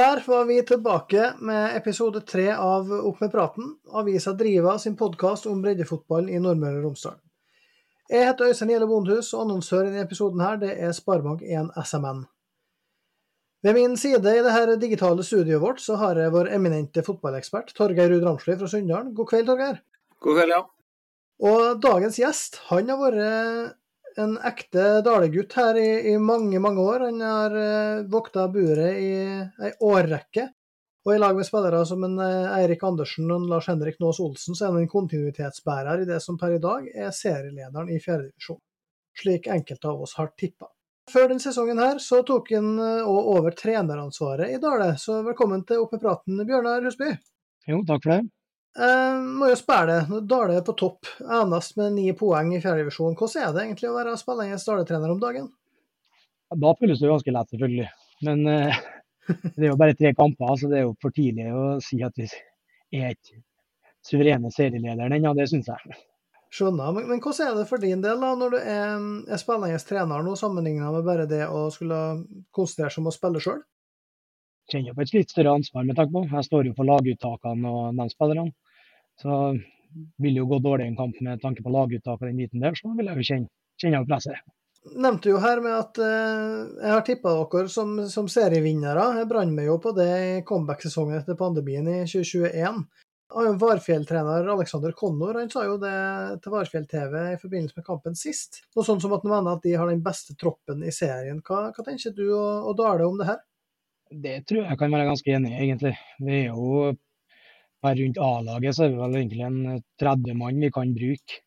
Der var vi tilbake med episode tre av Opp med praten, avisa Driva sin podkast om breddefotball i Nordmøre og Romsdal. Jeg heter Øystein Gjelle Bondhus, og annonsør i denne episoden her, det er Sparebank1 SMN. Ved min side i dette digitale studioet vårt så har jeg vår eminente fotballekspert Torgeir Ruud Ramsli fra Sunndalen. God kveld, Torgeir. God kveld, ja. Og dagens gjest, han har vært en ekte dalegutt her i, i, mange, mange år. Han har uh, vokta buret i ei årrekke. Og i lag med spillere som en uh, Eirik Andersen og Lars Henrik Nås Olsen, så er han en kontinuitetsbærer i det som per i dag er serielederen i fjerdedivisjon. Slik enkelte av oss har tippa. Før denne sesongen her så tok han òg uh, over treneransvaret i Dale, så velkommen til Opp i praten, Bjørnar Husby. Jo, takk for det. Eh, spørre deg, Dale er på topp, enest med ni poeng i fjerdedivisjon. Hvordan er det egentlig å være spillende Dale-trener om dagen? Da føles det jo ganske lett, selvfølgelig. Men eh, det er jo bare tre kamper, så det er jo for tidlig å si at vi er ikke suverene serielederen ennå. Det syns jeg. Skjønner. Men, men, hvordan er det for din del, da, når du er, er spillende trener nå, sammenligna med bare det å skulle konsentrere seg om å spille sjøl? Kjenner på et litt større ansvar med tanke på. Jeg står jo for laguttakene og de spillerne. Så vil jo gå dårlig en kamp med tanke på laguttak og den biten der, så vil jeg jo kjenne, kjenne presset. Nevnte jo her med at eh, jeg har tippa dere som, som serievinnere. Jeg brant meg jo på det i comeback-sesongen etter pandemien i 2021. Varfjell-trener Alexander Konnor han sa jo det til Varfjell TV i forbindelse med kampen sist. Noe sånn som at han mener at de har den beste troppen i serien. Hva, hva tenker du og, og Dale om det her? Det tror jeg kan være ganske enig i, egentlig. Vi er jo her rundt A-laget så er vi vel egentlig en 30 mann vi kan bruke.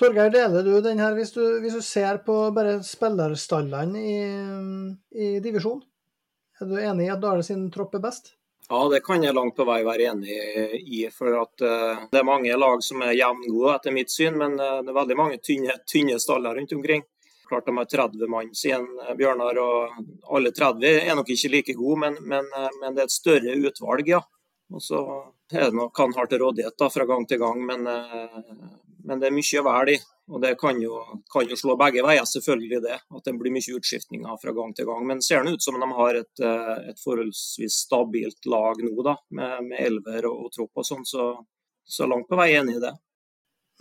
Torgeir, deler du den her hvis du, hvis du ser på bare spillerstallene i, i divisjon? Er du enig i at Dale sin tropp er best? Ja, det kan jeg langt på vei være enig i. For at uh, det er mange lag som er jevngode etter mitt syn, men uh, det er veldig mange tynne, tynne staller rundt omkring klart de har 30 mann, sier eh, Bjørnar. og Alle 30 er nok ikke like gode, men, men, eh, men det er et større utvalg, ja. Og så er det nok han har til rådighet da, fra gang til gang, men, eh, men det er mye å velge i. Og det kan jo, kan jo, slå begge veier, selvfølgelig det. At det blir mye utskiftninger fra gang til gang. Men ser det ut som de har et, et forholdsvis stabilt lag nå, da, med, med elver og, og tropp og sånn, så, så langt på vei enig i det.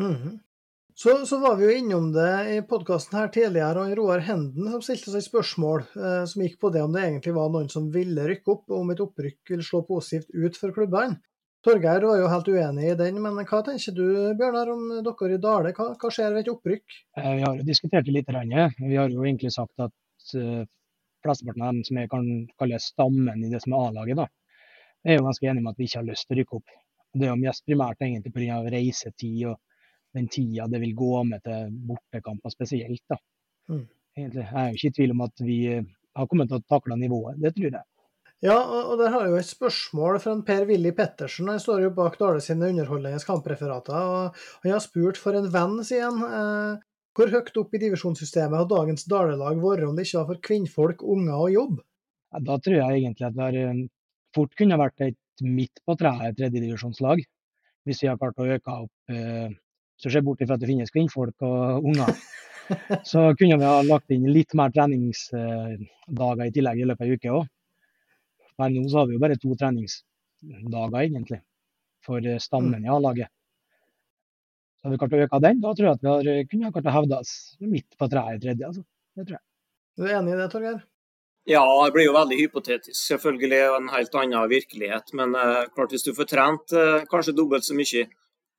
Mm -hmm. Så, så, var vi jo innom det i podkasten her tidligere, og Roar Henden som stilte seg spørsmål eh, som gikk på det om det egentlig var noen som ville rykke opp, og om et opprykk ville slå positivt ut for klubbene. Torgeir var jo helt uenig i den, men hva tenker du Bjørnar, om dere i Dale? Hva, hva skjer ved et opprykk? Eh, vi har jo diskutert det litt. Vi har jo egentlig sagt at eh, flesteparten av dem som jeg kan kalle stammen i det som er A-laget, er jo ganske enige med at vi ikke har lyst til å rykke opp. Det er jo mest primært egentlig pga. reisetid og den tida det vil gå med til bortekamper spesielt. da. Mm. Egentlig, jeg er jo ikke i tvil om at vi eh, har kommet til å takle nivået, det tror jeg. Ja, og der har jeg jo et spørsmål fra Per-Willy Pettersen. Han står jo bak Dale sine underholdende kampreferater. og Han har spurt for en venn, sier han. Eh, hvor høyt opp i divisjonssystemet har dagens Dale-lag vært om det ikke var for kvinnfolk, unger og jobb? Ja, da tror jeg egentlig at det har eh, fort kunne vært et midt på treet tredjedivisjonslag. Hvis vi har klart å øke opp eh, du ser bort fra at det finnes kvinnfolk og unger, så kunne vi ha lagt inn litt mer treningsdager i tillegg i løpet av ei uke òg. Per nå så har vi jo bare to treningsdager, egentlig, for stammen i A-laget. Så hadde vi klart å øke den, da tror jeg at vi har, kunne klart å hevde oss midt på treet i tredje. Altså. Det tror jeg. Du er enig i det, Torgeir? Ja, det blir jo veldig hypotetisk. Selvfølgelig og en helt annen virkelighet. Men uh, klart hvis du får trent uh, kanskje dobbelt så mye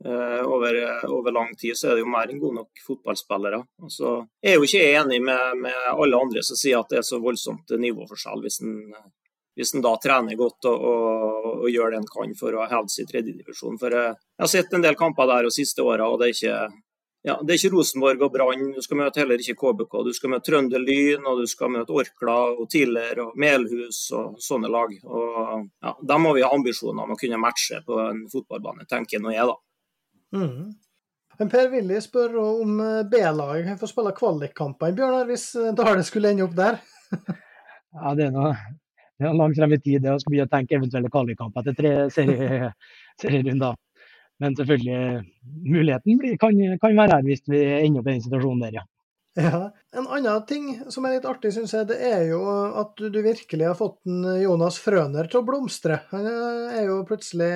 over, over, lang tid så er det jo mer enn gode nok fotballspillere. Og så er jo ikke enig med, med, alle andre som sier at det er så voldsomt nivåforskjell hvis en, hvis en da trener godt og, og, og, gjør det en kan for å hevde seg i tredjedivisjon. For jeg har sett en del kamper der de siste åra, og det er ikke ja, det er ikke Rosenborg og Brann, du skal møte heller ikke KBK. Du skal møte Trønder Lyn, og du skal møte Orkla og Tiller og Melhus og sånne lag. Og ja, Da må vi ha ambisjoner om å kunne matche på en fotballbane, tenker nå jeg, da. Mm. Per Willy spør om eh, B-laget kan få spille kvalikkamper Bjørnar, hvis eh, Dale skulle ende opp der? ja, det er noe, det er langt frem i tid det å begynne å tenke eventuelle kvalikkamper etter tre serie, serierunder. Men selvfølgelig, muligheten kan, kan, være her hvis vi ender opp i den situasjonen der, ja. Ja. En annen ting som er litt artig, syns jeg, det er jo at du, virkelig har fått Jonas Frøner til å blomstre. Han er jo plutselig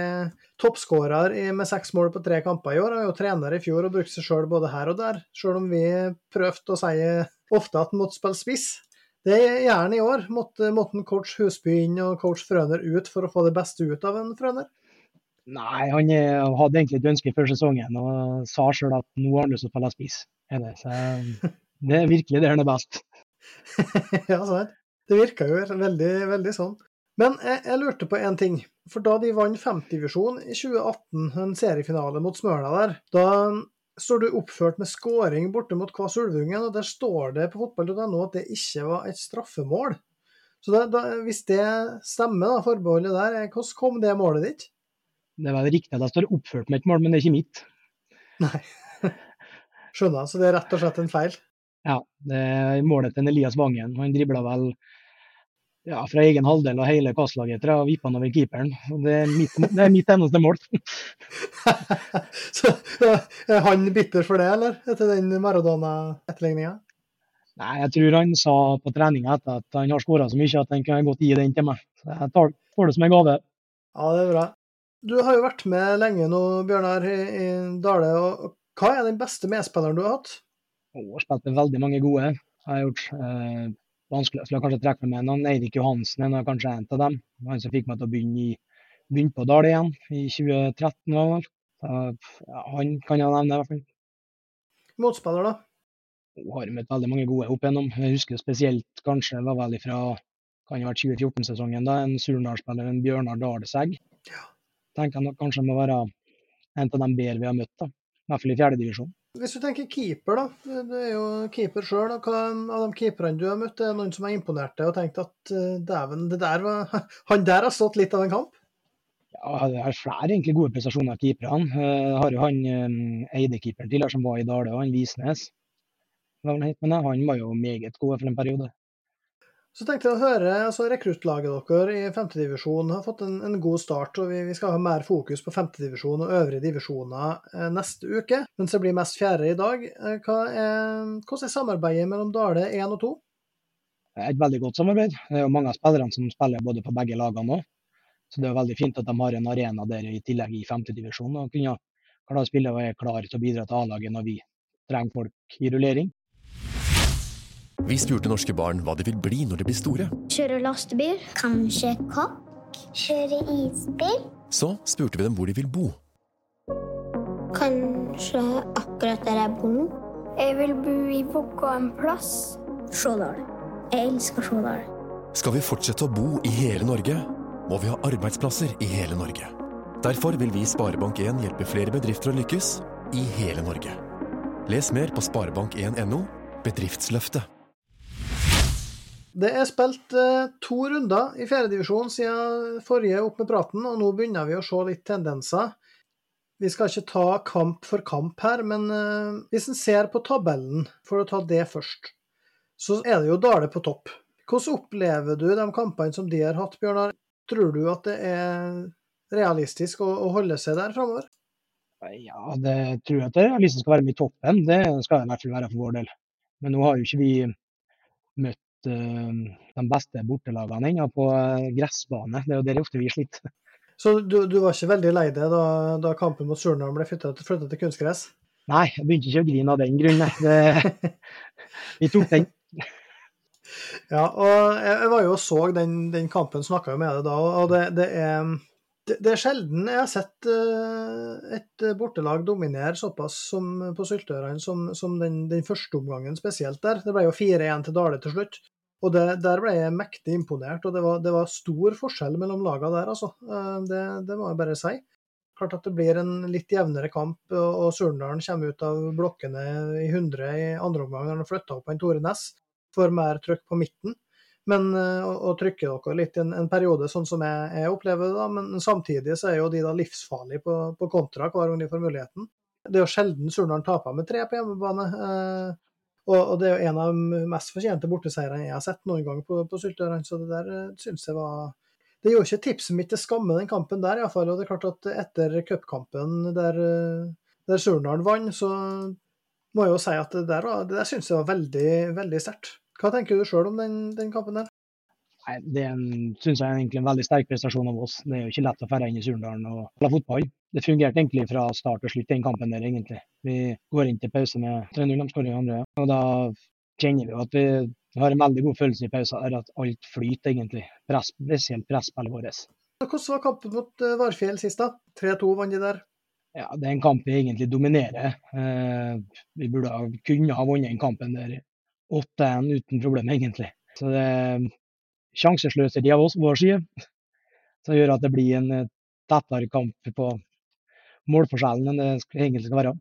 toppskårer med seks mål på tre kamper i år. Han er jo trener i fjor og brukte seg sjøl både her og der, sjøl om vi prøvde å si ofte at han måtte spille spiss. Det gjør han i år. Måtte, måtte coach Husby inn og coach Frøner ut for å få det beste ut av en Frøner? Nei, han hadde egentlig et ønske før sesongen og sa sjøl at nå har han lyst til å spille spiss. Så det er virkelig det han er best. ja, sant. Det virka jo veldig, veldig sånn. Men jeg, jeg lurte på én ting. For da de vant femtedivisjon i 2018, en seriefinale mot Smøla der, da står du oppført med scoring borte mot Kvas Ulvungen, og der står det på fotball.no at det ikke var et straffemål. Så da, da, hvis det stemmer, da, forbeholdet der, hvordan kom det målet ditt? Det var riktig at jeg står oppført med et mål, men det er ikke mitt. Nei. Skjønner. Så det er rett og slett en feil? Ja, det er målet til Elias Vangen. Han dribla vel ja, fra egen halvdel og hele kastlaget etter og vippa han over keeperen. Det er mitt, det er mitt eneste mål. Så Er han bitter for det, eller? Etter den Maradona-etterligninga? Nei, jeg tror han sa på treninga etter at han har skåra så mye at han kan godt gi den til meg. Så jeg tar, får det som en gave. Ja, det er bra. Du har jo vært med lenge nå, Bjørnar, i, i Dale. og Hva er den beste medspilleren du har hatt? Og spilt med veldig mange gode. Jeg har gjort eh, vanskelig, skulle kanskje trekke med noen. Eirik Johansen er kanskje en av dem. Han som fikk meg til å begynne, i, begynne på Dale igjen i 2013. Var han kan jeg nevne, i hvert fall. Motspiller, da? Hun har møtt veldig mange gode opp igjennom. Jeg husker spesielt kanskje var vel fra kan ha vært 2014-sesongen, da, en Surnadal-spiller, en Bjørnar Dalsegg. Ja. Tenker jeg nok kanskje må være en av de bedre vi har møtt, da. i hvert fall i fjerdedivisjon. Hvis du tenker keeper, da. Du er jo keeper sjøl. Av de keeperne du har møtt, er det noen som har imponert deg og tenkt at uh, dæven, der var Han der har stått litt av en kamp? Ja, det er flere egentlig gode prestasjoner av keeperne. Jeg uh, har jo han um, Eide-keeperen tidligere som var i Dale, han Visnes. Men han var jo meget god for en periode. Så tenkte jeg å høre, altså Rekruttlaget deres i femtedivisjon har fått en, en, god start. og vi, vi, skal ha mer fokus på femtedivisjon og øvrige divisjoner eh, neste uke, mens det blir mest fjerde i dag. Eh, er, hvordan er samarbeidet mellom Dale 1 og 2? Et veldig godt samarbeid. Det er jo mange av spillerne som spiller både på begge lagene nå. Så det er veldig fint at de har en arena der i tillegg i femtedivisjon. Og kunne klare å spille og er klar til å bidra til A-laget når vi trenger folk i rullering. Vi spurte norske barn hva de vil bli når de blir store. Kjøre lastebil. Kanskje kokk. Kjøre isbil. Så spurte vi dem hvor de vil bo. Kanskje akkurat der jeg bor nå. Jeg vil bo i Vågå en plass. Stjårdal. Jeg elsker Stjårdal. Skal vi fortsette å bo i hele Norge, må vi ha arbeidsplasser i hele Norge. Derfor vil vi i Sparebank1 hjelpe flere bedrifter å lykkes i hele Norge. Les mer på sparebank1.no bedriftsløftet. Det er spilt eh, to runder i fjerdedivisjon siden forrige Opp med praten, og nå begynner vi å se litt tendenser. Vi skal ikke ta kamp for kamp her, men eh, hvis en ser på tabellen, for å ta det først, så er det jo Dale på topp. Hvordan opplever du de kampene som de har hatt, Bjørnar? Tror du at det er realistisk å, å holde seg der framover? Ja, det tror jeg at det er realistisk skal være med i toppen. Det skal det i hvert fall være for vår del. Men nå har jo ikke vi møtt de beste bortelagene ennå på eh, gressbane. Det er jo der ofte vi sliter. Så du, du, var ikke veldig lei deg da, da kampen mot Surnadal ble flytta til kunstgress? Nei, jeg begynte ikke å grine av den grunn. Vi tok den. Ja, og jeg var jo og så den, den kampen, snakka jo med deg da, og det, det er det, det, er sjelden jeg har sett uh, et bortelag dominere såpass som på Syltørene som, som den, den, første omgangen spesielt der. Det ble jo 4-1 til Dale til slutt. Og det, Der ble jeg mektig imponert, og det var, det var stor forskjell mellom lagene der, altså. Uh, det, det, må jeg bare si. Klart at det blir en litt jevnere kamp, og, Surndalen kommer ut av blokkene i 100 i andre omgang når han flytta opp en Tore Næss. Får mer trykk på midten men å, å trykke dere litt i en, en, periode, sånn som jeg, jeg, opplever det. da, Men samtidig så er jo de da livsfarlige på, på kontra hver gang de får muligheten. Det er jo sjelden Surnadal taper med tre på hjemmebane. Og, og, det er jo en av de mest fortjente borteseierne jeg har sett noen gang på, på Syltørene. Så det der eh, syns jeg var Det gjorde ikke tipset mitt til skamme, den kampen der iallfall. Og det er klart at etter cupkampen der, eh, der Surnadal vant, så må jeg jo si at det der, det der syns jeg var veldig, veldig sterkt. Hva tenker du sjøl om den, den kampen der? Nei, Det syns jeg er egentlig en veldig sterk prestasjon av oss. Det er jo ikke lett å dra inn i Surndalen og spille fotball. Det fungerte egentlig fra start til slutt, den kampen der, egentlig. Vi går inn til pause med 3-0, de skårer i andre. Og da kjenner vi at vi har en veldig god følelse i pausen at alt flyter, egentlig. Press, spesielt presspillet vårt. Hvordan var kampen mot eh, Varfjell sist, da? 3-2 vant de der. Ja, det er en kamp vi egentlig dominerer. Eh, vi burde ha, kunne ha vunnet den kampen der 8-1 uten problem, egentlig. Så det er sjansesløseri av oss, vår side, som gjør at det blir en eh, tettere kamp på målforskjellen enn det skal- egentlig skal være.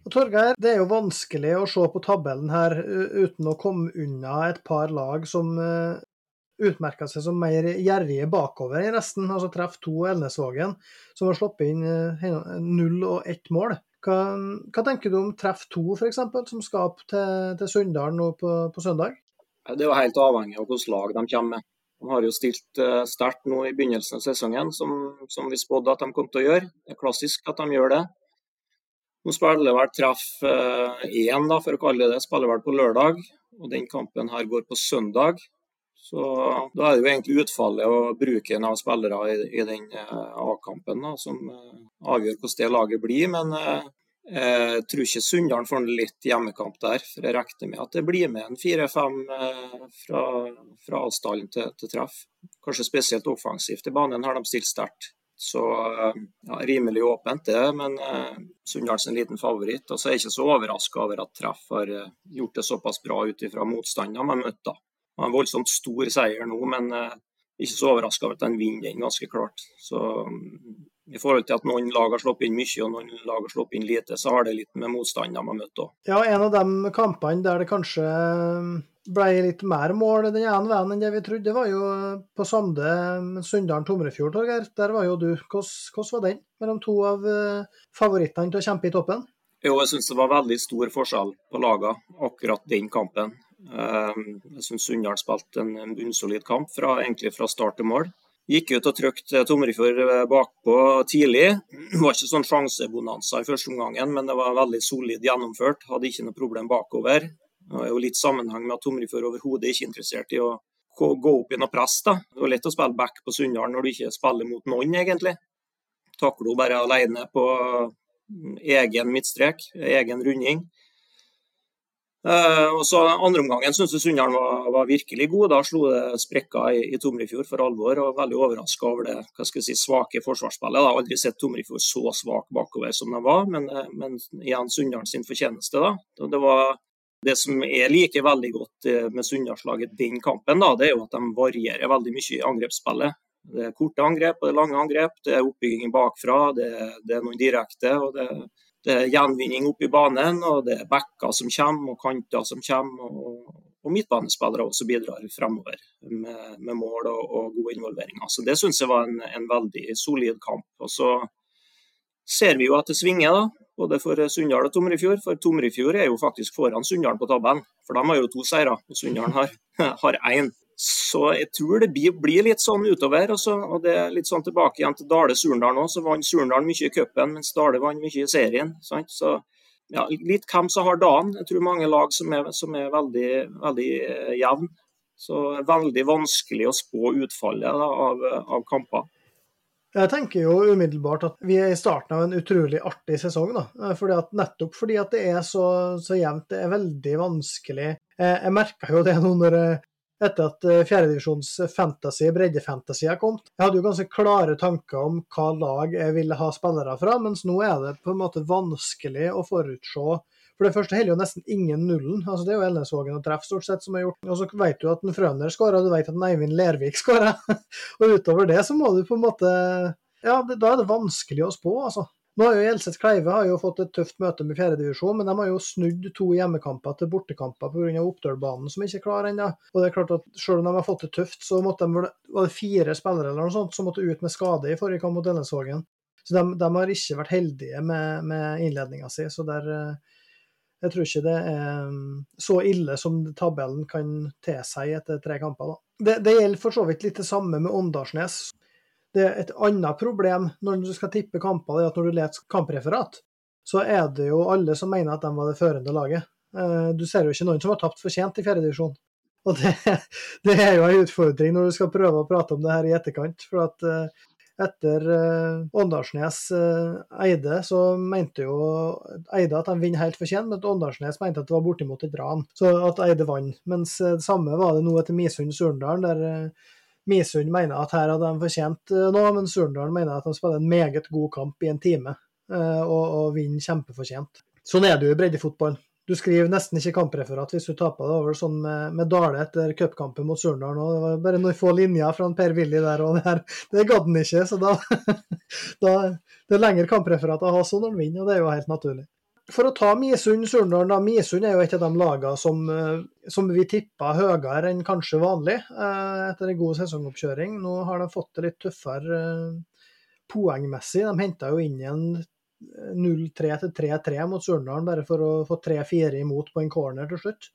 Og Torgeir, det er jo vanskelig å se på tabellen her uten å komme unna et par lag som utmerka seg som mer gjerrige bakover i resten. Altså treff 2 og Elnesvågen, som har sluppet inn null og ett mål. Hva, hva tenker du om treff 2 f.eks., som skal opp til, til Sunndal nå på, på søndag? Det er jo helt avhengig av hvilket lag de kommer med. De har jo stilt eh, sterkt nå i begynnelsen av sesongen, som, som vi spådde at de kom til å gjøre. Det er klassisk at de gjør det. Nå spiller vel treff én, da, for å kalle det det, spiller vel på lørdag. Og den kampen her går på søndag. Så da er det jo egentlig utfallet og bruken av spillere i, i den eh, A-kampen som eh, avgjør hvordan det laget blir. Men eh, jeg tror ikke Sunndalen får en litt hjemmekamp der. For jeg regner med at det blir med en fire-fem eh, fra, fra avstanden til, til treff. Kanskje spesielt offensivt. I banen har de stilt sterkt. Så eh, ja, rimelig åpent, det. Men eh, Sunndalen er en liten favoritt. Og så er jeg ikke så overraska over at Treff har eh, gjort det såpass bra ut ifra motstandene de har møtt. da. Det var en voldsomt stor seier nå, men eh, ikke så overraska over at de vinner den ganske klart. Så mm, i forhold til at noen lag har sluppet inn mye og noen lag har sluppet inn lite, så har det litt med motstanden de har møtt òg. Ja, en av de kampene der det kanskje ble litt mer mål den ene veien enn det vi trodde, det var jo på Sande Sunndalen-Tomrefjord, Torgeir. Der var jo du. Hvordan, var den mellom to av eh, favorittene til å kjempe i toppen? Jo, jeg syns det var veldig stor forskjell på lagene akkurat den kampen. Eh, Jeg syns Sunndal spilte en en bunnsolid kamp fra, egentlig fra start til mål. Gikk ut og trykte Tomrefjord eh, bakpå tidlig. Det var ikke sånn sjansebonanza i første omgangen, men det var veldig solid gjennomført. Hadde ikke noe problem bakover. Det var jo litt sammenheng med at Tomrefjord overhodet ikke er interessert i å gå gå opp i noe press. da. Det var lett å spille back på Sunndal når du ikke spiller mot noen, egentlig. Takler hun bare alene på mm, egen midtstrek, egen runding. Eh, og så Andre omgangen syns jeg Sunndal var, var virkelig god. Da slo det sprekker i, i Tomrefjord for alvor. og Veldig overraska over det hva skal jeg si, svake forsvarsspillet. Jeg har aldri sett Tomrefjord så svak bakover som de var, men, eh, men igjen Sunndal sin fortjeneste. da. Det var det som jeg liker veldig godt eh, med Sunndalslaget den kampen, da, det er jo at de varierer veldig mye i angrepsspillet. Det er korte angrep og det er lange angrep, det er oppbygging bakfra, det, det er noen direkte. og det, det er gjenvinning oppe i banen, og det er backer som kommer, og kanter som kommer. Og, og midtbanespillere også bidrar fremover med, med mål og, og, gode involveringer. Så Det syns jeg var en, en, veldig solid kamp. Og Så ser vi jo at det svinger, da, både for Sunndal og Tomrefjord. For Tomrefjord er jo faktisk foran Sunndal på tabellen, for de har jo to seire, og Sunndal har én. Så jeg tror det blir, litt sånn utover. Også, og det er litt sånn tilbake igjen til Dale-Surndal nå. Så vant Surndal mye i cupen, mens Dale vant mye i serien. Sant? Så ja, litt hvem som har dagen. Jeg tror mange lag som er, som er veldig, veldig eh, jevne. Så veldig vanskelig å spå utfallet da, av, av kamper. Jeg tenker jo umiddelbart at vi er i starten av en utrolig artig sesong. da. Fordi at, nettopp fordi at det er så, så jevnt. Det er veldig vanskelig. Jeg, jeg merka jo det nå når jeg, etter at fjerdedivisjons fantasy, breddefantasy har kommet. Jeg hadde jo ganske klare tanker om hva lag jeg ville ha spillere fra, mens nå er det på en måte vanskelig å forutse. For det første heller jo nesten ingen nullen. altså Det er jo Elnesvågen og Treff stort sett som har gjort. Og så vet du at en Frøner skåra, du vet at en Eivind Lervik skåra. og utover det så må du på en måte Ja, da er det vanskelig å spå, altså. Nå har jo Gjelseth Kleive har jo fått et tøft møte med fjerdedivisjon, men de har jo snudd to hjemmekamper til bortekamper pga. Oppdølbanen som ikke er klar ennå. Og det er klart at selv om de har fått det tøft, så måtte de, var det fire spillere eller noe sånt som måtte ut med skade i forrige kamp mot Elnesvågen. Så de, de, har ikke vært heldige med, med innledninga si. Så der, jeg tror ikke det er så ille som tabellen kan tilsi etter tre kamper. Det, det, gjelder for så vidt litt det samme med Åndalsnes. Det er et annet problem når du skal tippe kamper, er at når du leser kampreferat, så er det jo alle som mener at de var det førende laget. Eh, du ser jo ikke noen som har tapt fortjent i fjerdedivisjon. Og det, det, er jo en utfordring når du skal prøve å prate om det her i etterkant. For at eh, etter uh, Åndalsnes Eide, så mente jo Eide at de vinner helt fortjent, men Åndalsnes mente at det var bortimot et ran, så at Eide vant. Mens det samme var det nå etter Misund-Surndalen, der Misund mener at her hadde de fortjent noe, men Surndalen mener at de spiller en meget god kamp i en time og, og vinner kjempefortjent. Sånn er det jo i breddefotball. Du skriver nesten ikke kampreferat hvis du taper. Det var sånn med, med Dale etter cupkampen mot Surndal. Det var bare noen få linjer fra Per-Willy der, og det, her, det gadd han ikke. Så da, da Det er lengre kampreferat å ha sånn når han vinner, og det er jo helt naturlig. For å ta Misund-Surndal, Misund er jo et av de lagene som, eh, som vi tippa høyere enn kanskje vanlig eh, etter en god sesongoppkjøring. Nå har de fått det litt tøffere eh, poengmessig. De henta jo inn igjen 0-3 til 3-3 mot Surndalen, bare for å få 3-4 imot på en corner til slutt.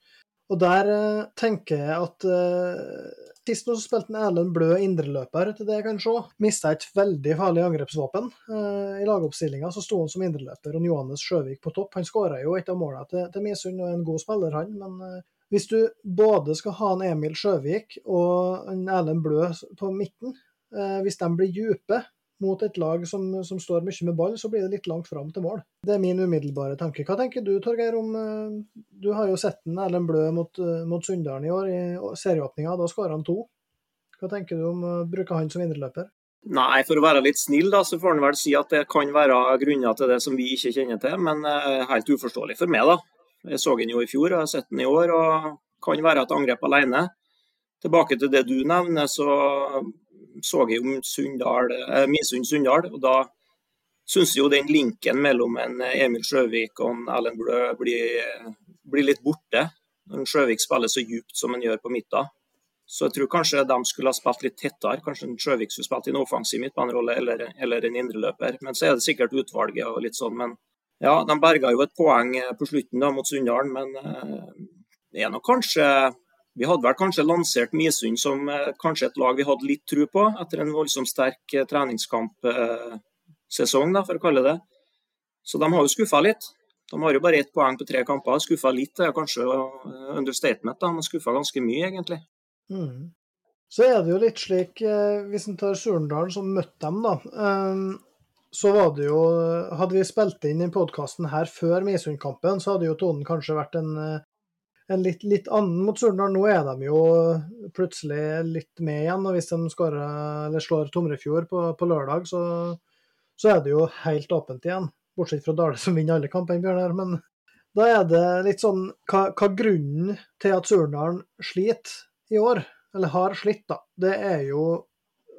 Og der uh, tenker jeg at uh, Sist nå så spilte Erlend Blø indreløper, til det jeg kan se. Mista et veldig farlig angrepsvåpen. Uh, I lagoppstillinga sto han som indreløper, og Johannes Sjøvik på topp. Han skåra jo et av målene til, til Misund og er en god spiller, han. Men hvis du både skal ha en Emil Sjøvik og en Erlend Blø på midten, hvis de blir dype, mot et lag som, som, står mye med ball, så blir det litt langt fram til mål. Det er min umiddelbare tanke. Hva tenker du, Torgeir, om eh, Du har jo sett den Erlend Blø mot, eh, mot Sunndalen i år, i serieåpninga. Da skåra han to. Hva tenker du om å bruke han som indreløper? Nei, for å være litt snill, da, så får han vel si at det kan være grunner til det som vi ikke kjenner til, men helt uforståelig for meg, da. Jeg så den jo i fjor, og har sett den i år, og kan være et angrep alene. Tilbake til det du nevner, så så jeg om eh, Misund-Sunndal. og Da syns jo den linken mellom en Emil Sjøvik og en Erlend Blø blir, blir, litt borte. Når Sjøvik spiller så djupt som han gjør på midten. Så jeg tror kanskje de skulle ha spilt litt tettere. Kanskje Sjøvik skulle spilt i en offensiv midtbanerolle eller, eller en indreløper. Men så er det sikkert utvalget og litt sånn. Men ja, de berga jo et poeng på slutten da mot Sunndalen. men eh, det er nok kanskje vi hadde vel kanskje lansert Misund som eh, kanskje et lag vi hadde litt tro på, etter en voldsomt sterk eh, treningskampsesong, eh, for å kalle det. Så de har jo skuffa litt. De har jo bare ett poeng på tre kamper. Skuffa litt er kanskje understatement, da, men skuffa ganske mye, egentlig. Mm. Så er det jo litt slik, hvis en tar Surndalen som møtte dem, da. Så var det jo Hadde vi spilt inn denne podkasten her før Misund-kampen, så hadde jo tonen kanskje vært en en litt, litt annen mot Surnadal. Nå er de jo plutselig litt med igjen. og Hvis de skårer, slår Tomrefjord på, på lørdag, så, så, er det jo helt åpent igjen. Bortsett fra Dale som vinner alle kampene, Bjørnar. Men da er det litt sånn Hva, hva grunnen til at Surnadal sliter i år, eller har slitt, da, det er jo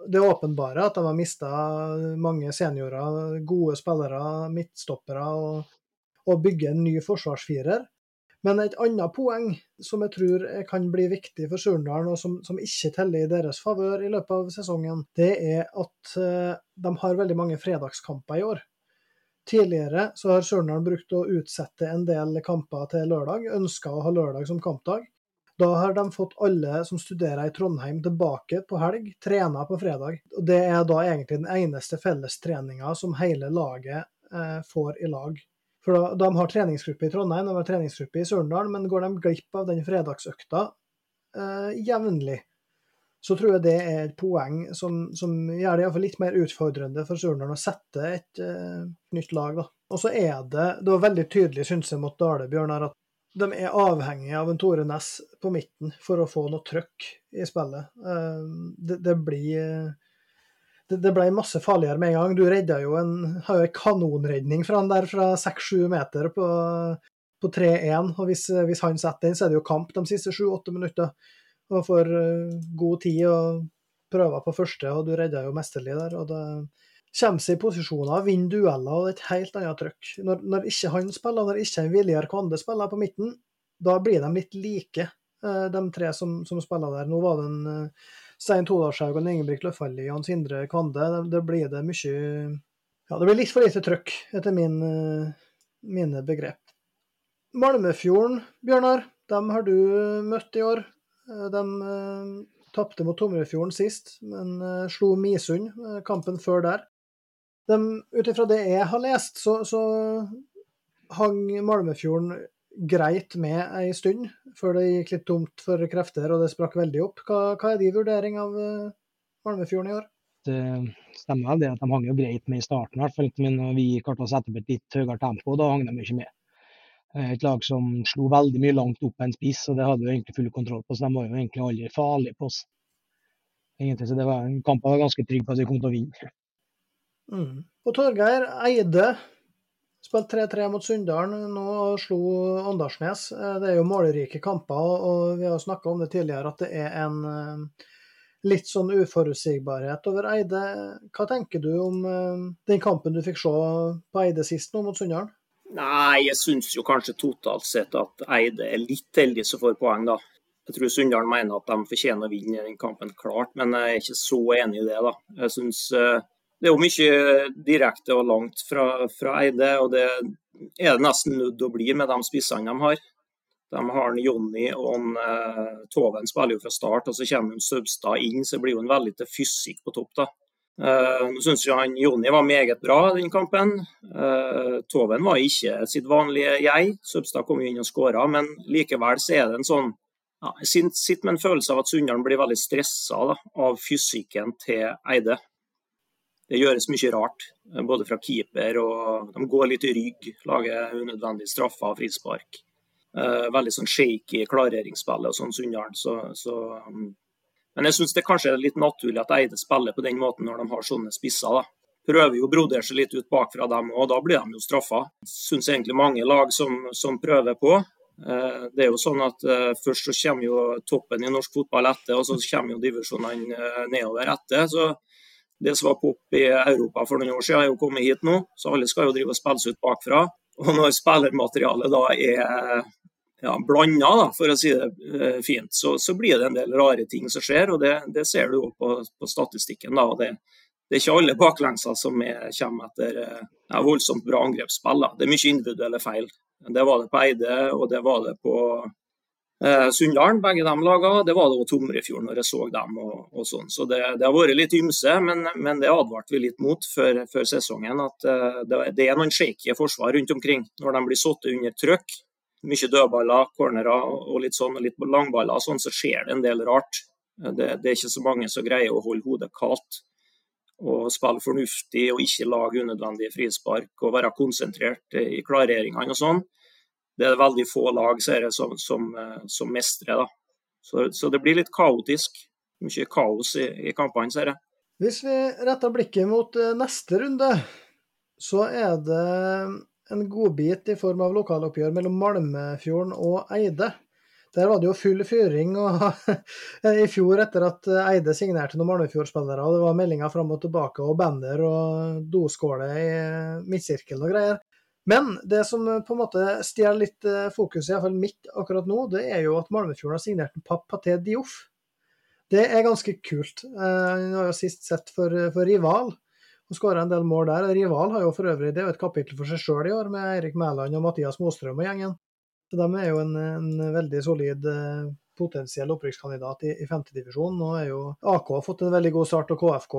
det åpenbare at de har mista mange seniorer, gode spillere, midtstoppere, og, og bygger en ny forsvarsfirer. Men et annet poeng som jeg tror kan bli viktig for Surndalen, og som, som, ikke teller i deres favør i løpet av sesongen, det er at uh, de har veldig mange fredagskamper i år. Tidligere så har Surndalen brukt å utsette en del kamper til lørdag, ønska å ha lørdag som kampdag. Da har de fått alle som studerer i Trondheim tilbake på helg, trena på fredag. Og Det er da egentlig den eneste fellestreninga som hele laget eh, får i lag. For da, De har treningsgruppe i Trondheim, de har treningsgruppe i Surndal, men går de glipp av den fredagsøkta eh, jevnlig, så tror jeg det er et poeng som, som gjør det iallfall litt mer utfordrende for Surndal å sette et eh, nytt lag. da. Og så er det det var veldig tydelig, syns jeg, mot Dale Bjørnar, at de er avhengige av en Tore Næss på midten for å få noe trøkk i spillet. Eh, det, det blir det, det, ble masse farligere med en gang. Du redda jo en, har jo en kanonredning fra han der fra 6-7 meter på, på 3-1. og hvis, hvis, han setter den, så er det jo kamp de siste 7-8 minutter. Og får uh, god tid og prøver på første, og du redda jo mesterlig der. og det kommer seg i posisjoner, vinner dueller, og det er et helt annet trøkk. Når, når ikke han spiller, når ikke en Viljar Kvande spiller på midten, da blir de litt like, uh, de tre som, som, spiller der. Nå var det en Stein Todalshaug og Ingebrigt Løffelli og Indre Kvande, det, blir det mye Ja, det blir litt for lite trøkk, etter min, eh, mine begrep. Malmefjorden, Bjørnar, dem har du møtt i år. Eh, de tapte mot Tomrefjorden sist, men slo Misund kampen før der. Ut ifra det jeg har lest, så, så hang Malmefjorden greit med ei stund, før det gikk litt tomt for krefter og det sprakk veldig opp. Hva, hva er din vurdering av eh, Malmefjorden i år? Det stemmer vel det at de hang jo greit med i starten, hvert fall. Men når vi klarte å sette opp et litt høyere tempo, da hang de ikke med. Eh, Et lag som slo veldig mye langt opp en spiss, og det hadde vi egentlig full kontroll på. Så de var jo egentlig aldri farlige på oss. Egentlig, så det var en kamp jeg var ganske trygg på at vi kom til å vinne. Mm. Og Torgeir Eide spilte 3-3 mot Sunndalen nå slo Åndalsnes. Eh, Det er jo målrike kamper, og vi har snakka om det tidligere at det er en eh, litt sånn uforutsigbarhet over Eide. Hva tenker du om eh, den kampen du fikk se på Eide sist nå mot Sunndalen? Nei, jeg syns jo kanskje totalt sett at Eide er litt heldig som får poeng, da. Jeg tror Sunndalen mener at de fortjener å vinne den kampen, klart, men jeg er ikke så enig i det. da. Jeg synes eh, Det er jo mye direkte og langt fra, fra Eide, og det er det nesten nødt til å bli med de spissene de har. De har en Jonny og en, eh, Toven spiller jo fra start, og så kommer en Søbstad inn, så blir jo veldig til fysikk på topp. da. Uh, nå synes jeg han Jonny var meget bra den kampen. Uh, Toven var ikke sitt vanlige jeg. Søbstad kom jo inn og skåra, men likevel så er det en sånn ja, sitter med en følelse av at Sunndalen blir veldig stressa av fysikken til Eide. Det gjøres mye rart, eh, både fra keeper og De går litt i rygg, lager unødvendige straffer og frispark. Uh, veldig sånn shaky klareringsspillet og sånn Sunndalen. Så, så um, men jeg syns det kanskje er litt naturlig at Eide spiller på den måten når de har sånne spisser. da. Prøver jo å brodere seg litt ut bakfra dem, og da blir de jo straffa. Syns egentlig mange lag som, som prøver på. Eh, Det er jo sånn at eh, Først så kommer jo toppen i norsk fotball etter, og så kommer jo divisjonene eh, nedover etter. så Det som var pop i Europa for noen år siden, er jo kommet hit nå. Så alle skal jo drive og spilles ut bakfra. Og når spillermaterialet da er ja, blanda, da, for å si det eh, fint, så, så, blir det en del rare ting som skjer. og Det, det ser du jo på, på statistikken. da, og det, det, er ikke alle baklengser som er, kommer etter eh, ja, voldsomt bra angrepsspill. Det er mye individuelle feil. Det var det på Eide, og det var det på eh, Sunndalen, begge de lagene. Det var det òg Tomrefjord når jeg så dem. og, og sånn. Så det, det, har vært litt ymse, men, men det advarte vi litt mot før, før sesongen. At eh, det, er noen shaky forsvar rundt omkring når de blir satt under trøkk mye dødballer, cornerer og litt sånn, litt langballer, sånn, så skjer det en del rart. Det, det, er ikke så mange som greier å holde hodet kaldt og spille fornuftig og ikke lage unødvendige frispark og være konsentrert i klareringene og sånn. Det er veldig få lag som, som, som mestrer. da. Så, så, det blir litt kaotisk. Mye kaos i, i kampene, ser jeg. Hvis vi retter blikket mot neste runde, så er det en godbit i form av lokaloppgjør mellom Malmefjorden og Eide. Der var det jo full fyring i fjor etter at Eide signerte noen Malmefjord-spillere. Det var meldinger fram og tilbake og banner og doskåler i midtsirkelen og greier. Men det som på en måte stjeler litt fokus, iallfall mitt akkurat nå, det er jo at Malmefjorden har signert en Papp Paté Dioff. Det er ganske kult. Han har jo sist sett for, for Rival og skåra en del mål der. Rival har jo for øvrig det er jo et kapittel for seg sjøl i år, med Eirik Mæland og Mathias Mostrøm og gjengen. Så De er jo en, en veldig solid potensiell opprykkskandidat i, i femtedivisjon. Nå er jo AK fått en veldig god start, og KFK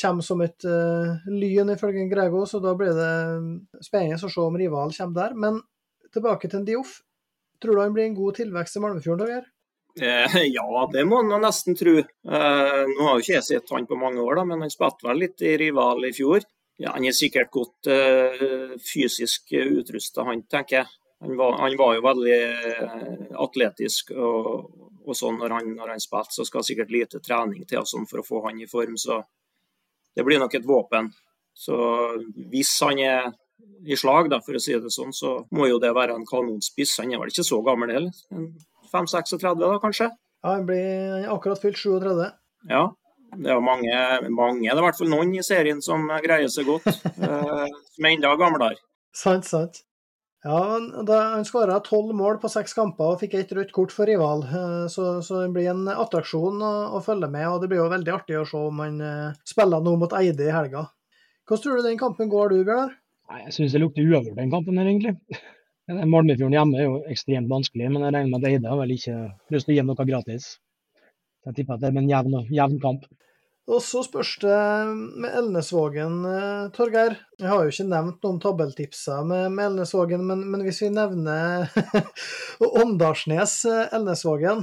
kommer som et uh, lyn, ifølge Grego. Så da blir det spennende å se om Rival kommer der. Men tilbake til Dioff. Tror du han blir en god tilvekst i Malmefjorden, Dager? Eh, ja, det må man nesten tro. Eh, nå har jo ikke jeg sett han på mange år, da, men han spilte vel litt i rival i fjor. Ja, Han er sikkert godt eh, fysisk utrusta, han, tenker jeg. Han var, han var jo veldig uh, atletisk og, og, sånn når han, når han spilte, så skal sikkert lite trening til sånn for å få han i form. Så det blir nok et våpen. Så hvis han er i slag, da, for å si det sånn, så må jo det være en kanonspiss. Han er vel ikke så gammel heller. 5-36 da, kanskje? Ja, han blir akkurat fylt 37. Ja, det er mange, mange, det er i hvert fall noen i serien som greier seg godt. uh, som er enda gamlere. Sant, sant. Ja, Han skåra tolv mål på seks kamper og fikk et rødt kort for rival. Uh, så, så, det blir en attraksjon å, å, følge med. og Det blir jo veldig artig å se om han uh, spiller noe mot Eide i helga. Hvordan tror du den kampen går, du, Bjørnar? Jeg syns det lukter uavgjort den kampen her, egentlig. Malmefjorden hjemme er jo ekstremt vanskelig, men jeg regner med at Eide har vel ikke lyst til å gi noe gratis. Jeg tipper at det er en jevn, jevn kamp. Og så spørs det med Elnesvågen, eh, Torgeir. Jeg har jo ikke nevnt noen tabelltipser med, med Elnesvågen, men, men, hvis vi nevner Åndalsnes Elnesvågen Elnesvågen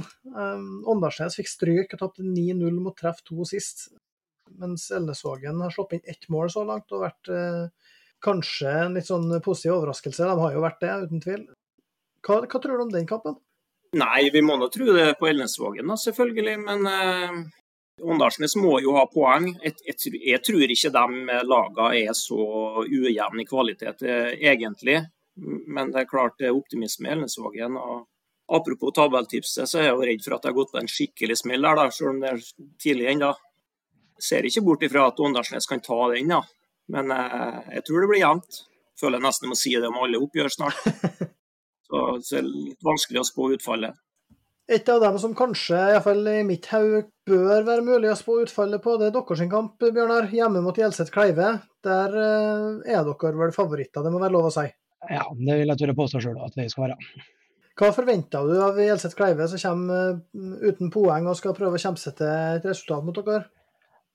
um, fikk stryk og tapte 9-0 mot treff 2 sist. Mens Elnesvågen har sluppet inn ett mål så langt og vært uh, kanskje en litt sånn positiv overraskelse. De har jo vært det, uten tvil. Hva, hva tror du om den kampen? Nei, vi må nå tro det på Elnesvågen, selvfølgelig. Men Åndalsnes må jo ha poeng. Jeg, jeg, jeg, tror ikke de lagene er så ujevne i kvalitet, eh, egentlig. Men det er klart det er optimisme i Elnesvågen. og Apropos tabelltipset, så er jeg jo redd for at det har gått på en skikkelig smell der, da, selv om det er tidlig ennå. Ser ikke bort ifra at Åndalsnes kan ta den, da. men eh, jeg tror det blir jevnt. Føler jeg nesten må si det om alle oppgjør snart. Så, så det er litt vanskelig å spå utfallet. Et av dem som kanskje, iallfall i mitt hode, bør være mulig å spå utfallet på, det er deres kamp, Bjørnar. Hjemme mot Hjelset Kleive. Der eh, er dere vel favoritter, det må være lov å si? Ja, det vil jeg tørre påstå sjøl at vi skal være. Hva forventer du av Hjelset Kleive, som kommer eh, uten poeng og skal prøve å kjempe seg til et resultat mot dere?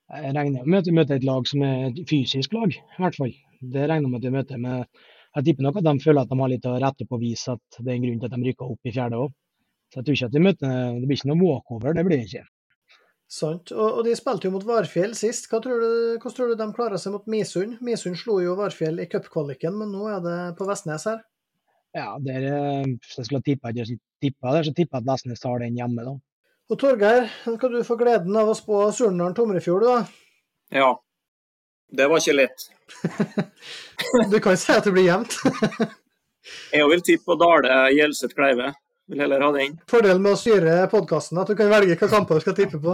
Jeg regner med at vi møter et lag som er et fysisk lag, i hvert fall. Det regner jeg med at vi møter. Men jeg tipper nok at de føler at de har litt å rette på å vise at det er en grunn til at de rykker opp i fjerde òg. Så jeg tror ikke at vi møter Det blir ikke noe walkover, det blir det ikke. Sant. Og, og, de spilte jo mot Varfjell sist. Hva tror du, hvordan tror du de klarer seg mot Misund? Misund slo jo Varfjell i cupkvaliken, men nå er det på Vestnes her. Ja, der, hvis jeg skulle tippa der, så tipper jeg at Vestnes tar den hjemme, da. Og Torgeir, skal du få gleden av å spå Surnadal Tomrefjord, da? Ja. Det var ikke lett. du kan si at det blir jevnt. jeg vil tippe på Dale Gjelseth Kleive. Vil heller ha den. Fordelen med å styre podkasten at du kan velge hvilke kamper du skal tippe på.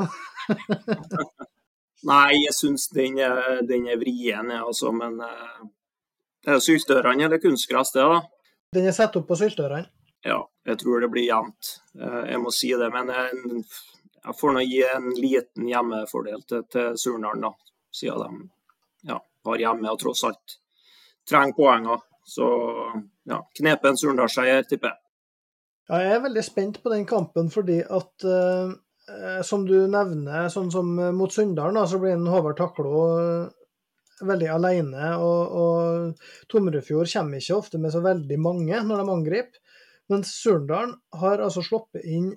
Nei, jeg syns den, den, er vrien, altså. Men det er syltørene eller kunstgress, det, da. Den er satt opp på syltørene? Ja, jeg tror det blir jevnt. Uh, jeg må si det. Men jeg, jeg får nå gi en liten hjemmefordel til, til Surnadal, da. Siden de ja, har hjemme og tross alt trenger poenger. Så ja, knepen Surndalsseier, tipper jeg. Ja, jeg er veldig spent på den kampen fordi at eh, som du nevner, sånn som mot Sunndalen, så blir en Håvard Taklo uh, veldig alene. Og, og Tomrefjord kommer ikke ofte med så veldig mange når de angriper. Mens Surndalen har altså sluppet inn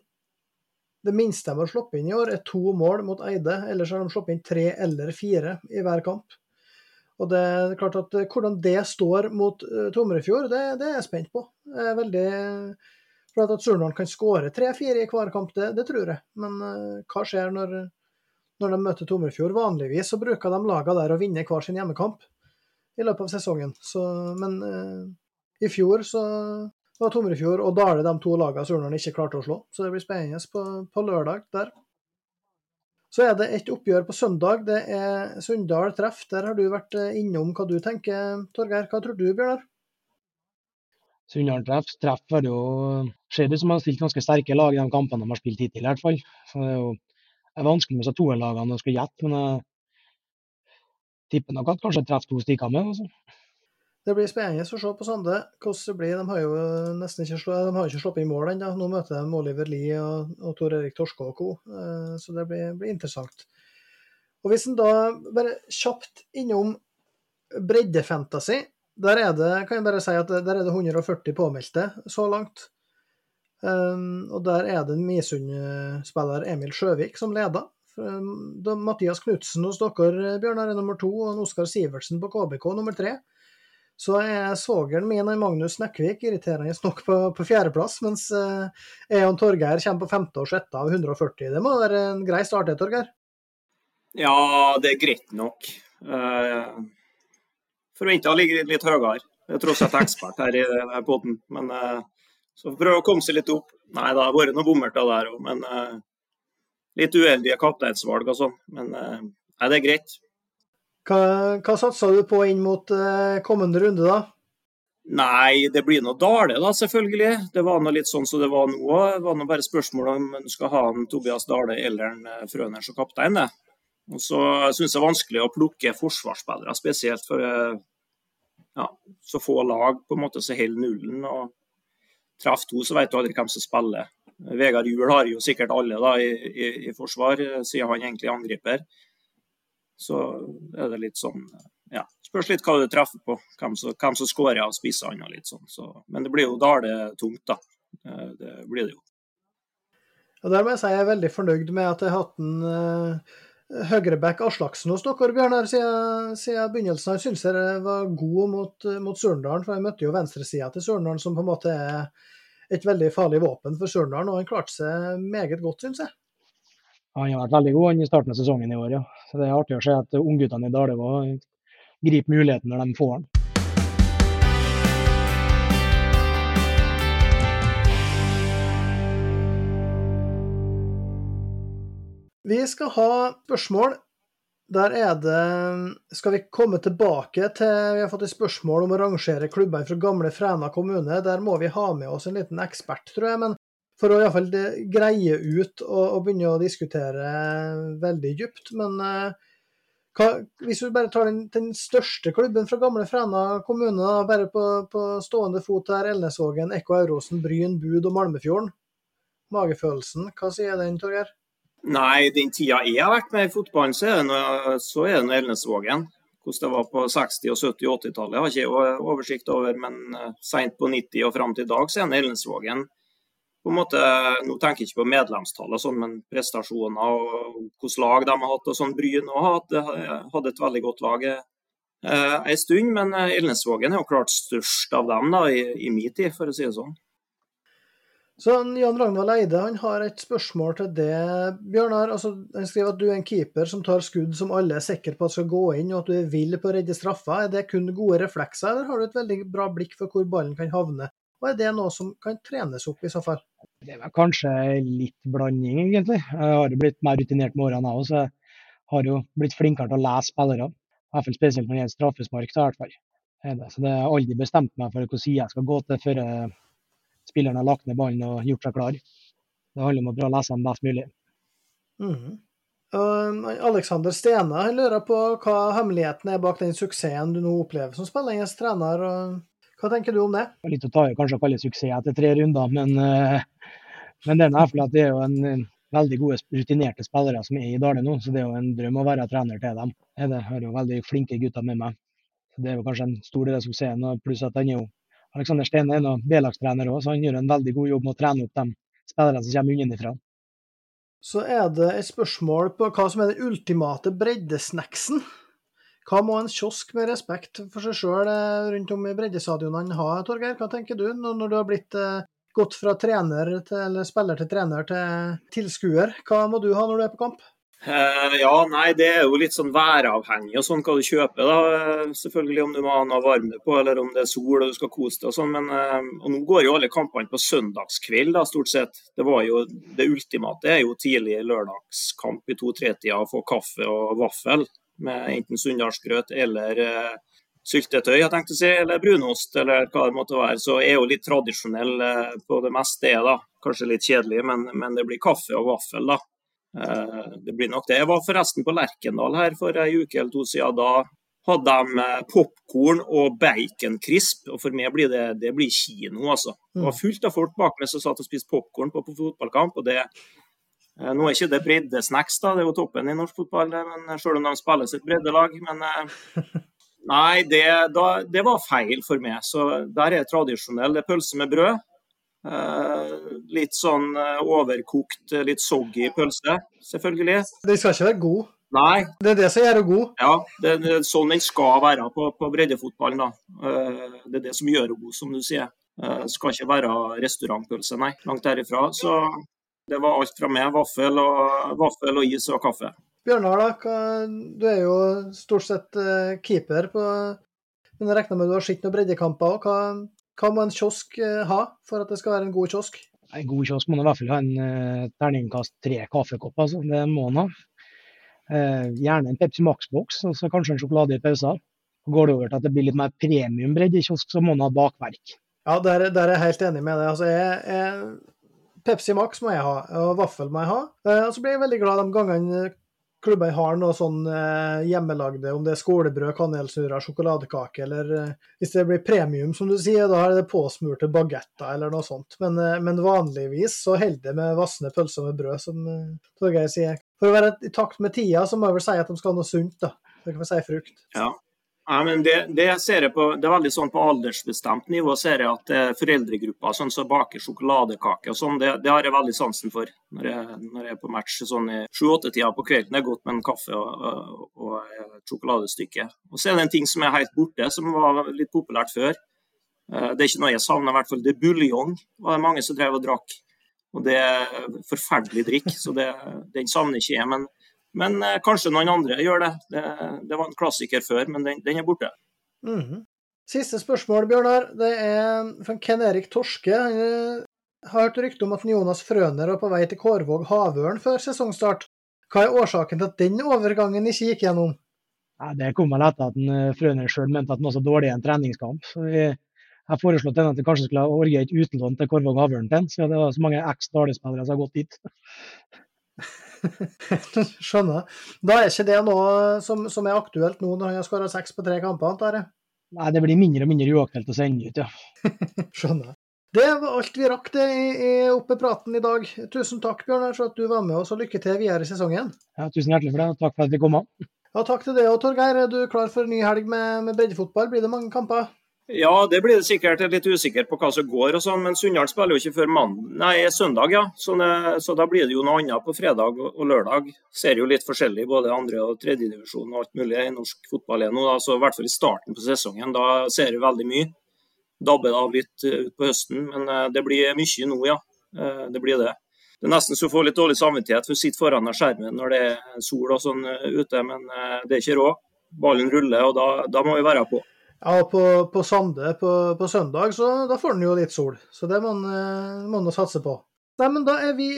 Det minste de har sluppet inn i år, er to mål mot Eide. Ellers har de sluppet inn tre eller fire i hver kamp. Og det er klart at Hvordan det står mot Tomrefjord, det, det, er jeg spent på. Jeg er veldig for at Surnadal kan skåre tre-fire i hver kamp, det, det, tror jeg. Men uh, hva skjer når, når, de møter Tomrefjord? Vanligvis så bruker de lagene der å vinne hver sin hjemmekamp i løpet av sesongen. Så, men uh, i fjor så var Tomrefjord og Dale de to lagene Surnadal ikke klarte å slå. Så det blir spennende på, på, lørdag der. Så er det et oppgjør på søndag. Det er Sunndal treff. Der har du vært eh, innom hva du tenker, Torgeir. Hva tror du, Bjørnar? Sunndal treff, treff har jo ser ut som har stilt ganske sterke lag i de kampene de har spilt hittil, i hvert fall. Så det er jo det er vanskelig med seg toerlagene og skulle gjette, men jeg tipper nok at kanskje treffer to stikker med. Altså. Det blir spennende å se på Sande hvordan det blir. De har jo nesten ikke, slå, de har ikke slått i mål ennå. Nå møter de Oliver Lie og, og Tor Erik Torske og co., eh, så det blir, blir interessant. Og Hvis en da bare kjapt innom breddefantasy, der er det, kan jeg bare si at der er det 140 påmeldte så langt. Um, og der er det Misund-spiller Emil Sjøvik som leder. Um, Mathias Knutsen hos dere, Bjørnar, er nummer to, og Oskar Sivertsen på KBK nummer tre. Så er svogeren min Magnus Nekkvik irriterende nok på, på fjerdeplass, mens uh, og Torgeir kommer på femte og sjette av 140. Det må være en grei start, Torgeir? Ja, det er greit nok. Uh, forventa å ligge litt høyere. Jeg er tross alt ekspert her i poden, men uh, så prøve å komme seg litt opp. Nei, det har vært noen bommerter der òg, men uh, litt uheldige kapteinsvalg og sånn. Men uh, nei, det er greit. Hva, hva satsa du på inn mot kommende runde, da? Nei, det blir noe Dale, da, selvfølgelig. Det var noe litt sånn som det var nå. Det var noe bare spørsmål om du skal ha en Tobias Dale eller en Frøner som kaptein. det. Og så syns jeg det er vanskelig å plukke forsvarsspillere, spesielt for ja, så få lag på en måte som holder nullen. og Treff to, så vet du aldri hvem som spiller. Vegard Juel har jo sikkert alle da, i, i, i, forsvar, siden han egentlig angriper. Så er det litt sånn ja, Spørs litt hva du treffer på, hvem som, hvem skårer av spissene og litt sånn. Så, men det blir jo Dale tungt, da. Det blir det jo. Og Der må jeg si jeg er veldig fornøyd med at jeg har hatt en høyreback Aslaksen hos dere, Bjørnar, siden, siden begynnelsen. Jeg syns dere var god mot, mot Surndalen, for jeg møtte jo venstresida til Surndalen, som på en måte er et veldig farlig våpen for Surndalen, og han klarte seg meget godt, syns jeg. Han har vært veldig god i starten av sesongen i år, ja. Så Det er artig å se at ungguttene i Dale griper muligheten når de får den. Vi skal ha spørsmål. Der er det Skal vi komme tilbake til Vi har fått et spørsmål om å rangere klubbene fra gamle Fræna kommune. Der må vi ha med oss en liten ekspert, tror jeg. Men for å iallfall greie ut og, og, begynne å diskutere veldig dypt. Men uh, hva, hvis du bare tar den, den, største klubben fra gamle Fræna kommune, bare på, på, stående fot her, Elnesvågen, Ekko Eurosen, Bryn, Bud og Malmefjorden. Magefølelsen, hva sier den, Torgeir? Nei, den tida jeg har vært med i fotballen, så er det noe, så er det noe Elnesvågen. Hvordan det var på 60-, og 70- og 80-tallet har ikke oversikt over, men seint sent på 90- og fram til i dag så er det Elnesvågen på en måte, Nå tenker jeg ikke på medlemstallet, sånn, men prestasjoner og hvilket lag de har hatt. og sånn, Bryn hadde, hadde et veldig godt lag eh, en stund, men Elnesvågen er jo klart størst av dem da, i, i min tid, for å si det sånn. Så Jan Ragnvald Eide han har et spørsmål til det. Bjørnar, altså, han skriver at du er en keeper som tar skudd som alle er sikre på at skal gå inn, og at du er vill på å redde straffa. Er det kun gode reflekser, eller har du et veldig bra blikk for hvor ballen kan havne? Og er det noe som kan trenes opp i så fall? Det er kanskje litt blanding, egentlig. Jeg har blitt mer rutinert med årene òg, så jeg har jo blitt flinkere til å lese spillere. I hvert fall spesielt når det gjelder straffespark. Så, det har aldri bestemt meg for hvilken side jeg skal gå til før jeg spilleren har lagt ned ballen og gjort seg klar. Det handler om å prøve å lese den best mulig. Mm. Uh, Alexander Stene han lurer på hva hemmeligheten er bak den suksessen du nå opplever som spillende trener. Hva tenker du om det? Det er litt å ta i kanskje å kalle suksess etter tre runder, men, uh, men det er i at det er jo en veldig gode, rutinerte spillere som er i Dale nå. Så det er jo en drøm å være trener til dem. Jeg har jo veldig flinke gutter med meg. Det er jo kanskje en stor del av suksessen. Pluss at han er jo Alexander Steen er en B-lagstrener òg, så han gjør en veldig god jobb med å trene opp de spillerne som kommer unnafra. Så er det et spørsmål på hva som er den ultimate breddesnacksen. Hva må en kiosk med respekt for seg sjøl eh, rundt om i breddestadionene ha, Torgeir? Hva tenker du når du har blitt eh, gått fra trener til, eller spiller til trener til tilskuer? Hva må du ha når du er på kamp? Uh, ja, nei, det er jo litt sånn væravhengig og sånn hva du kjøper. da. Uh, selvfølgelig om du må ha noe varme på, eller om det er sol og du skal kose deg og sånn. Men uh, og nå går jo alle kampene på søndagskveld, da, stort sett. Det var jo det ultimate er jo tidlig lørdagskamp i 2-3-tida å få kaffe og vaffel med enten sunndalsgrøt eller syltetøy, jeg tenkte å si, eller brunost, eller hva det måtte være. Så er jo litt tradisjonell på det meste, da. Kanskje litt kjedelig, men, men det blir kaffe og vaffel, da. Eh, det blir nok det. Jeg var forresten på Lerkendal her for ei uke eller to siden. Da hadde de eh, popkorn og baconcrisp. Og for meg blir det, det blir kino, altså. Det var mm. fullt av folk bak meg som satt og spiste popkorn på, på fotballkamp. og det eh, nå er ikke det breddesnacks, da, det er jo toppen i norsk fotball, men selv om de spiller sitt breddelag. Men nei, det, da, det, var feil for meg. Så der er tradisjonell. Det er pølse med brød. Eh, litt sånn eh, overkokt, eh, litt soggy pølse, selvfølgelig. Den skal ikke være god? Nei. Det er det som gjør den god? Ja, det er sånn den skal være på, på breddefotballen. da. Det er det som gjør den god, som du sier. Det skal ikke være restaurantpølse, nei. Langt derifra. Så det var alt fra meg. Vaffel og, vaffel og is og kaffe. Bjørnar, da, du er jo stort sett keeper på Men jeg regner med du har sett noen breddekamper òg. Hva må en kiosk eh, ha for at det skal være en god kiosk? En god kiosk må i hvert fall ha en uh, terningkast tre kaffekopper. Altså. Det må han ha. Uh, gjerne en Pepsi Max-boks og så kanskje en sjokolade i pausen. Går det over til at det blir litt mer premiumbredd i kiosk, så må han ha bakverk. Ja, der, der, er jeg helt enig med deg. Altså, jeg, jeg, Pepsi Max må jeg ha, og vaffel må jeg ha. Og så blir jeg veldig glad de gangene klubbene har noe sånn eh, hjemmelagde, om det er skolebrød, kanelsnurrer, sjokoladekake, eller eh, hvis det blir premium, som du sier, da er det påsmurte bagetter eller noe sånt. Men, eh, men vanligvis så holder det med vassende pølser med brød, som eh, Torgeir sier. For å være i takt med tida, så må jeg vel si at de skal ha noe sunt, da. Så kan vi si frukt. Ja. Ja, men det, det, ser jeg på, det er veldig sånn på aldersbestemt nivå ser jeg at er foreldregrupper sånn som baker sjokoladekake og sånn, det, det, har jeg veldig sansen for når jeg, når jeg er på match sånn i sju-åtte-tida på kvelden. Det er godt med en kaffe og, og, og et sjokoladestykke. Og så er det en ting som er helt borte, som var litt populært før. Eh, det er ikke noe jeg savner, i hvert fall. Det er buljong. var det mange som drev og drakk. Og det er forferdelig drikk, så det, den savner ikke jeg. men men eh, kanskje noen andre gjør det. det. det. var en klassiker før, men den, den er borte. Mm -hmm. Siste spørsmål, Bjørnar. Det er fra Ken Erik Torske. Han eh, har hørt rykte om at Jonas Frøner var på vei til Kårvåg Havørn før sesongstart. Hva er årsaken til at den overgangen ikke gikk gjennom? Ja, det kom vel etter at Frøner sjøl mente at han var så dårlig i en treningskamp. Så vi har foreslått at det kanskje skulle ha et utlån til Kårvåg Havørn til så det var så mange eks-Dale-spillere som har gått dit. Skjønner. Da er ikke det noe som, som er aktuelt nå når han har skåra seks på tre kamper, antar jeg? Nei, det blir mindre og mindre uaktuelt å sende ut, ja. Skjønner. Det var alt vi rakk det i, i oppe praten i dag. Tusen takk, Bjørnar, for at du var med oss, og lykke til videre i sesongen. Ja, tusen hjertelig for det, og takk for at vi kom. Ja, takk til deg òg, Torgeir. Er du klar for en ny helg med, med breddefotball? Blir det mange kamper? Ja, det blir det sikkert. Jeg er litt usikker på hva som går. og sånn, Men Sunndal spiller jo ikke før nei, søndag, ja. Så, det, så, da blir det jo noe annet på fredag og, lørdag. Ser jo litt forskjellig både andre- og tredjedivisjon og alt mulig i norsk fotball nå. Da. Så I hvert fall i starten på sesongen. Da ser du veldig mye. Dabber det av litt utpå på høsten, men uh, det blir mye nå, ja. Uh, det blir det. Det er nesten så du får litt dårlig samvittighet for å sitte foran skjermen når det er sol og sånn ute, men det er ikke råd. Ballen ruller, og da, da må vi være på. Ja, på, på Sande på, på, søndag, så da får den jo litt sol. Så det må man satse på. Nei, men Da er vi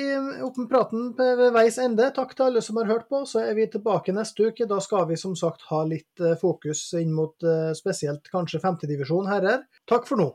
oppe med praten ved veis ende. Takk til alle som har hørt på. Så er vi tilbake neste uke. Da skal vi som sagt ha litt eh, fokus inn mot eh, spesielt kanskje femtedivisjon herrer. Takk for nå.